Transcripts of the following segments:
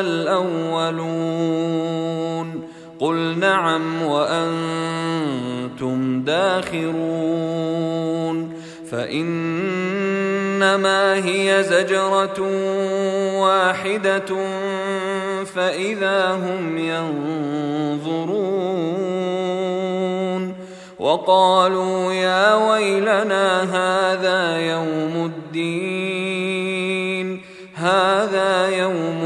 الأولون. قل نعم وأنتم داخرون. فإنما هي زجرة واحدة فإذا هم ينظرون. وقالوا يا ويلنا هذا يوم الدين. هذا يوم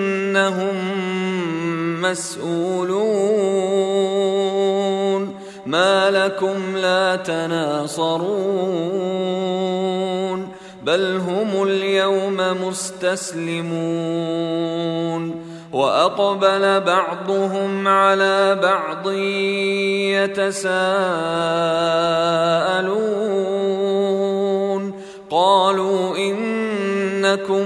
إنهم مسؤولون. ما لكم لا تناصرون. بل هم اليوم مستسلمون. وأقبل بعضهم على بعض يتساءلون. قالوا إنكم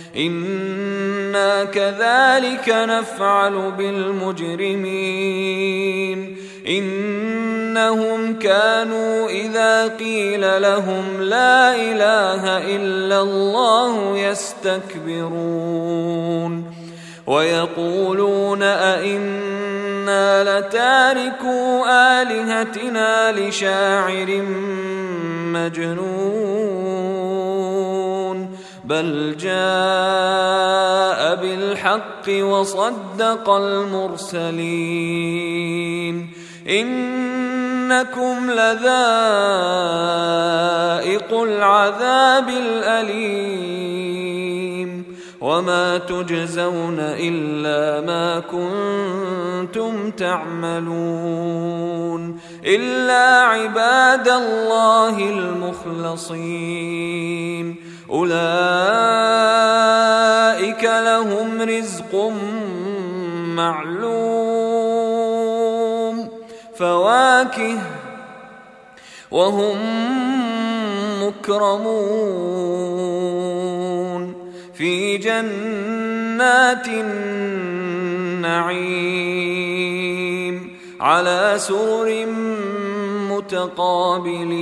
أنا كذلك نفعل بالمجرمين انهم كانوا اذا قيل لهم لا اله الا الله يستكبرون ويقولون أئنا لتاركو آلهتنا لشاعر مجنون بل جاء بالحق وصدق المرسلين انكم لذائق العذاب الاليم وما تجزون الا ما كنتم تعملون الا عباد الله المخلصين أولئك لهم رزق معلوم فواكه وهم مكرمون. في جنات النعيم على سرر متقابلين.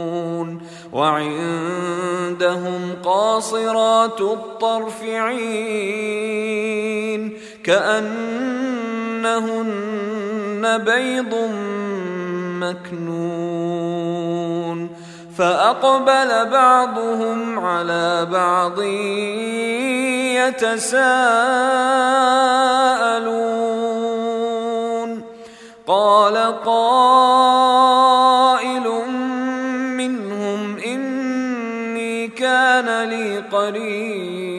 وعندهم قاصرات الطرف عين كأنهن بيض مكنون فأقبل بعضهم على بعض يتساءلون قال قائل لي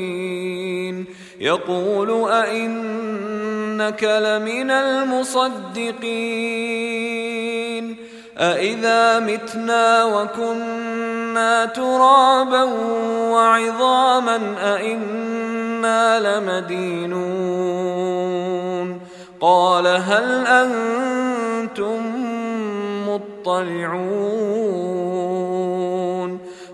قرين يقول أئنك لمن المصدقين أإذا متنا وكنا ترابا وعظاما أئنا لمدينون قال هل أنتم مطلعون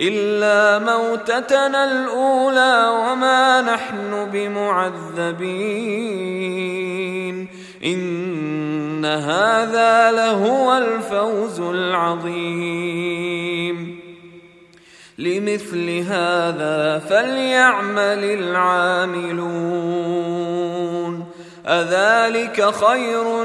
إلا موتتنا الأولى وما نحن بمعذبين. إن هذا لهو الفوز العظيم. لمثل هذا فليعمل العاملون. أذلك خير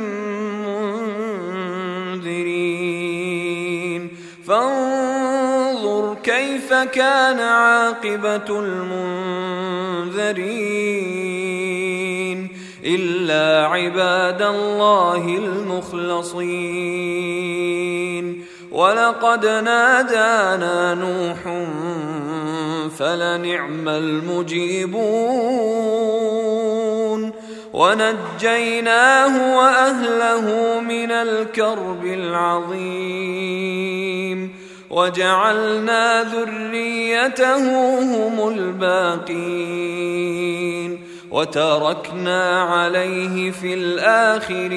فانظر كيف كان عاقبة المنذرين إلا عباد الله المخلصين. ولقد نادانا نوح فلنعم المجيبون. ونجيناه وأهله من الكرب العظيم. وجعلنا ذريته هم الباقين. وتركنا عليه في الآخرين.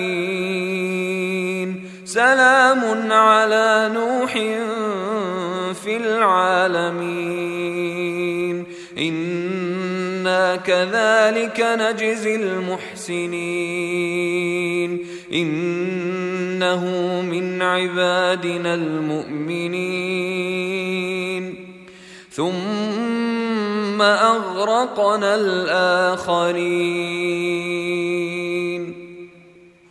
سلام على نوح في العالمين. أنا كذلك نجزي المحسنين انه من عبادنا المؤمنين ثم اغرقنا الاخرين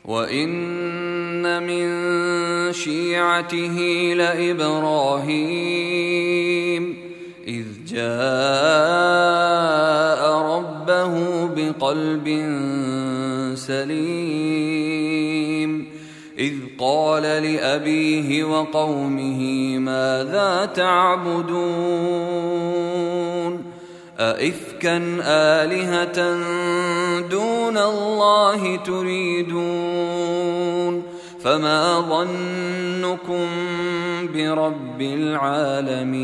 وان من شيعته لابراهيم اذ جاء بقلب سليم. إذ قال لأبيه وقومه ماذا تعبدون؟ أئفكا آلهة دون الله تريدون؟ فما ظنكم برب العالمين؟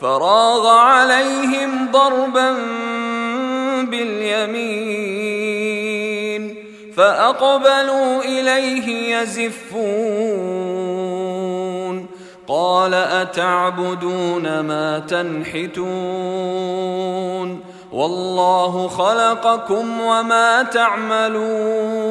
فراغ عليهم ضربا باليمين فأقبلوا إليه يزفون قال أتعبدون ما تنحتون والله خلقكم وما تعملون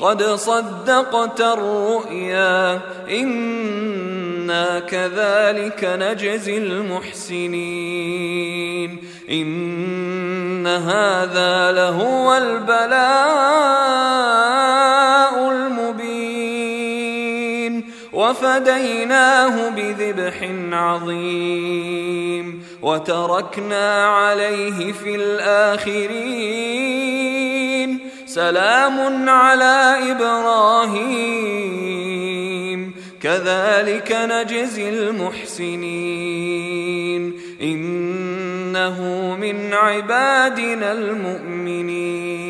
قد صدقت الرؤيا إنا كذلك نجزي المحسنين. إن هذا لهو البلاء المبين. وفديناه بذبح عظيم. وتركنا عليه في الآخرين سلام على إبراهيم. كذلك نجزي المحسنين. إنه من عبادنا المؤمنين.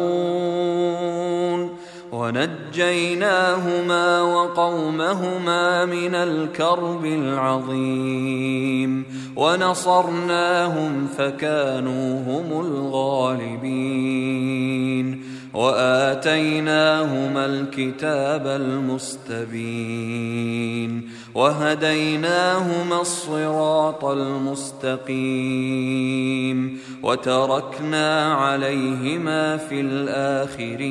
ونجيناهما وقومهما من الكرب العظيم ونصرناهم فكانوا هم الغالبين وآتيناهما الكتاب المستبين وهديناهما الصراط المستقيم وتركنا عليهما في الآخرين.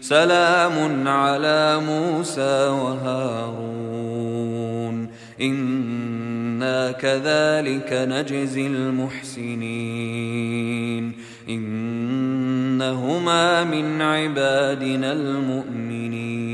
سلام على موسى وهارون. إنا كذلك نجزي المحسنين. إنهما من عبادنا المؤمنين.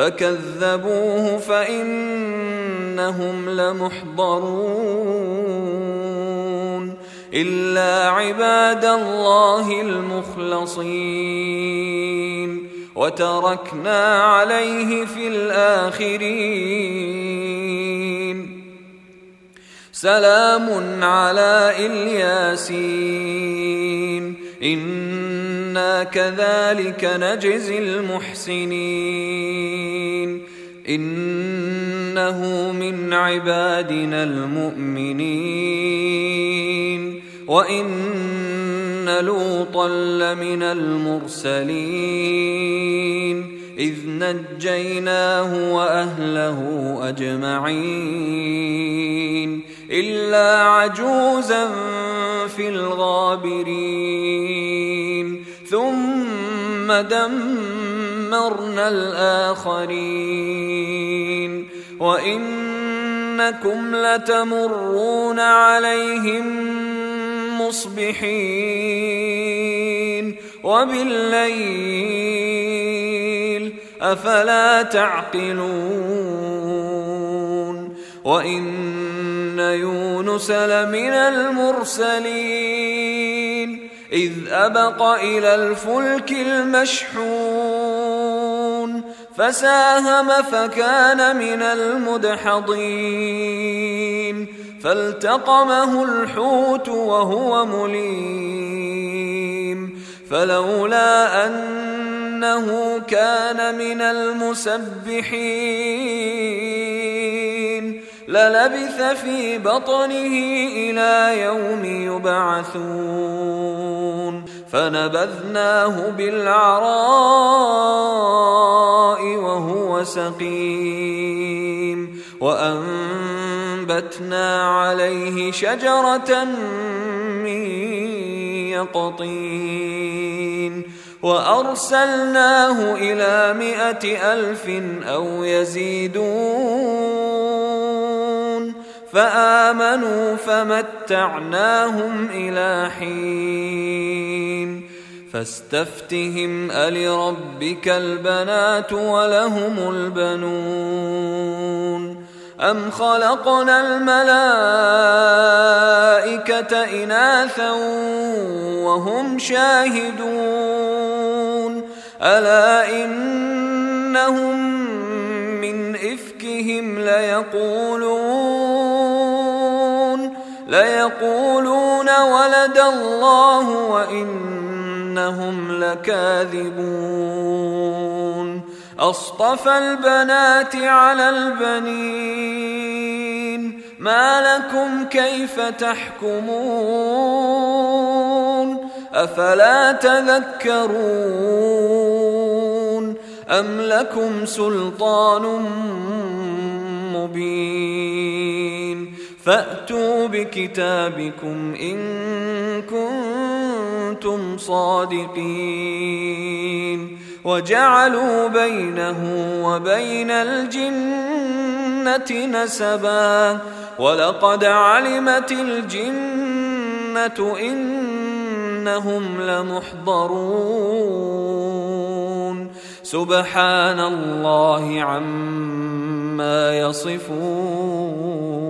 فكذبوه فإنهم لمحضرون إلا عباد الله المخلصين وتركنا عليه في الآخرين. سلام على إلياسين. أنا كذلك نجزي المحسنين انه من عبادنا المؤمنين وان لوطا لمن المرسلين اذ نجيناه واهله اجمعين الا عجوزا في الغابرين. ثم دمرنا الآخرين. وإنكم لتمرون عليهم مصبحين. وبالليل أفلا تعقلون. وان يونس لمن المرسلين اذ ابق إلى الفلك المشحون فساهم فكان من المدحضين فالتقمه الحوت وهو مليم فلولا انه كان من المسبحين للبث في بطنه إلى يوم يبعثون. فنبذناه بالعراء وهو سقيم. وأنبتنا عليه شجرة من يقطين. وأرسلناه إلى مائه ألف أو يزيدون. فآمنوا فمتعناهم إلى حين. فاستفتهم ألربك البنات ولهم البنون. أم خلقنا الملائكة إناثا وهم شاهدون. ألا إنهم من إفكهم ليقولون ليقولون ولد الله وإنهم لكاذبون. أصطفى البنات على البنين. ما لكم كيف تحكمون؟ أفلا تذكرون؟ أم لكم سلطان مبين؟ فأتوا بكتابكم إن كنتم صادقين. وجعلوا بينه وبين الجنة نسبا. ولقد علمت الجنة إنهم لمحضرون. سبحان الله عما يصفون.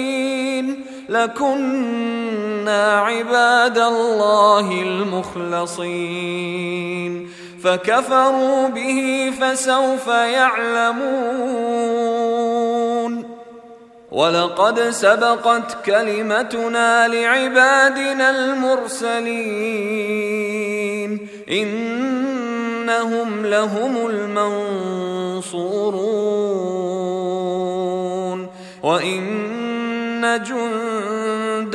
لكنا عباد الله المخلصين. فكفروا به فسوف يعلمون. ولقد سبقت كلمتنا لعبادنا المرسلين. إنهم لهم المنصورون. وإن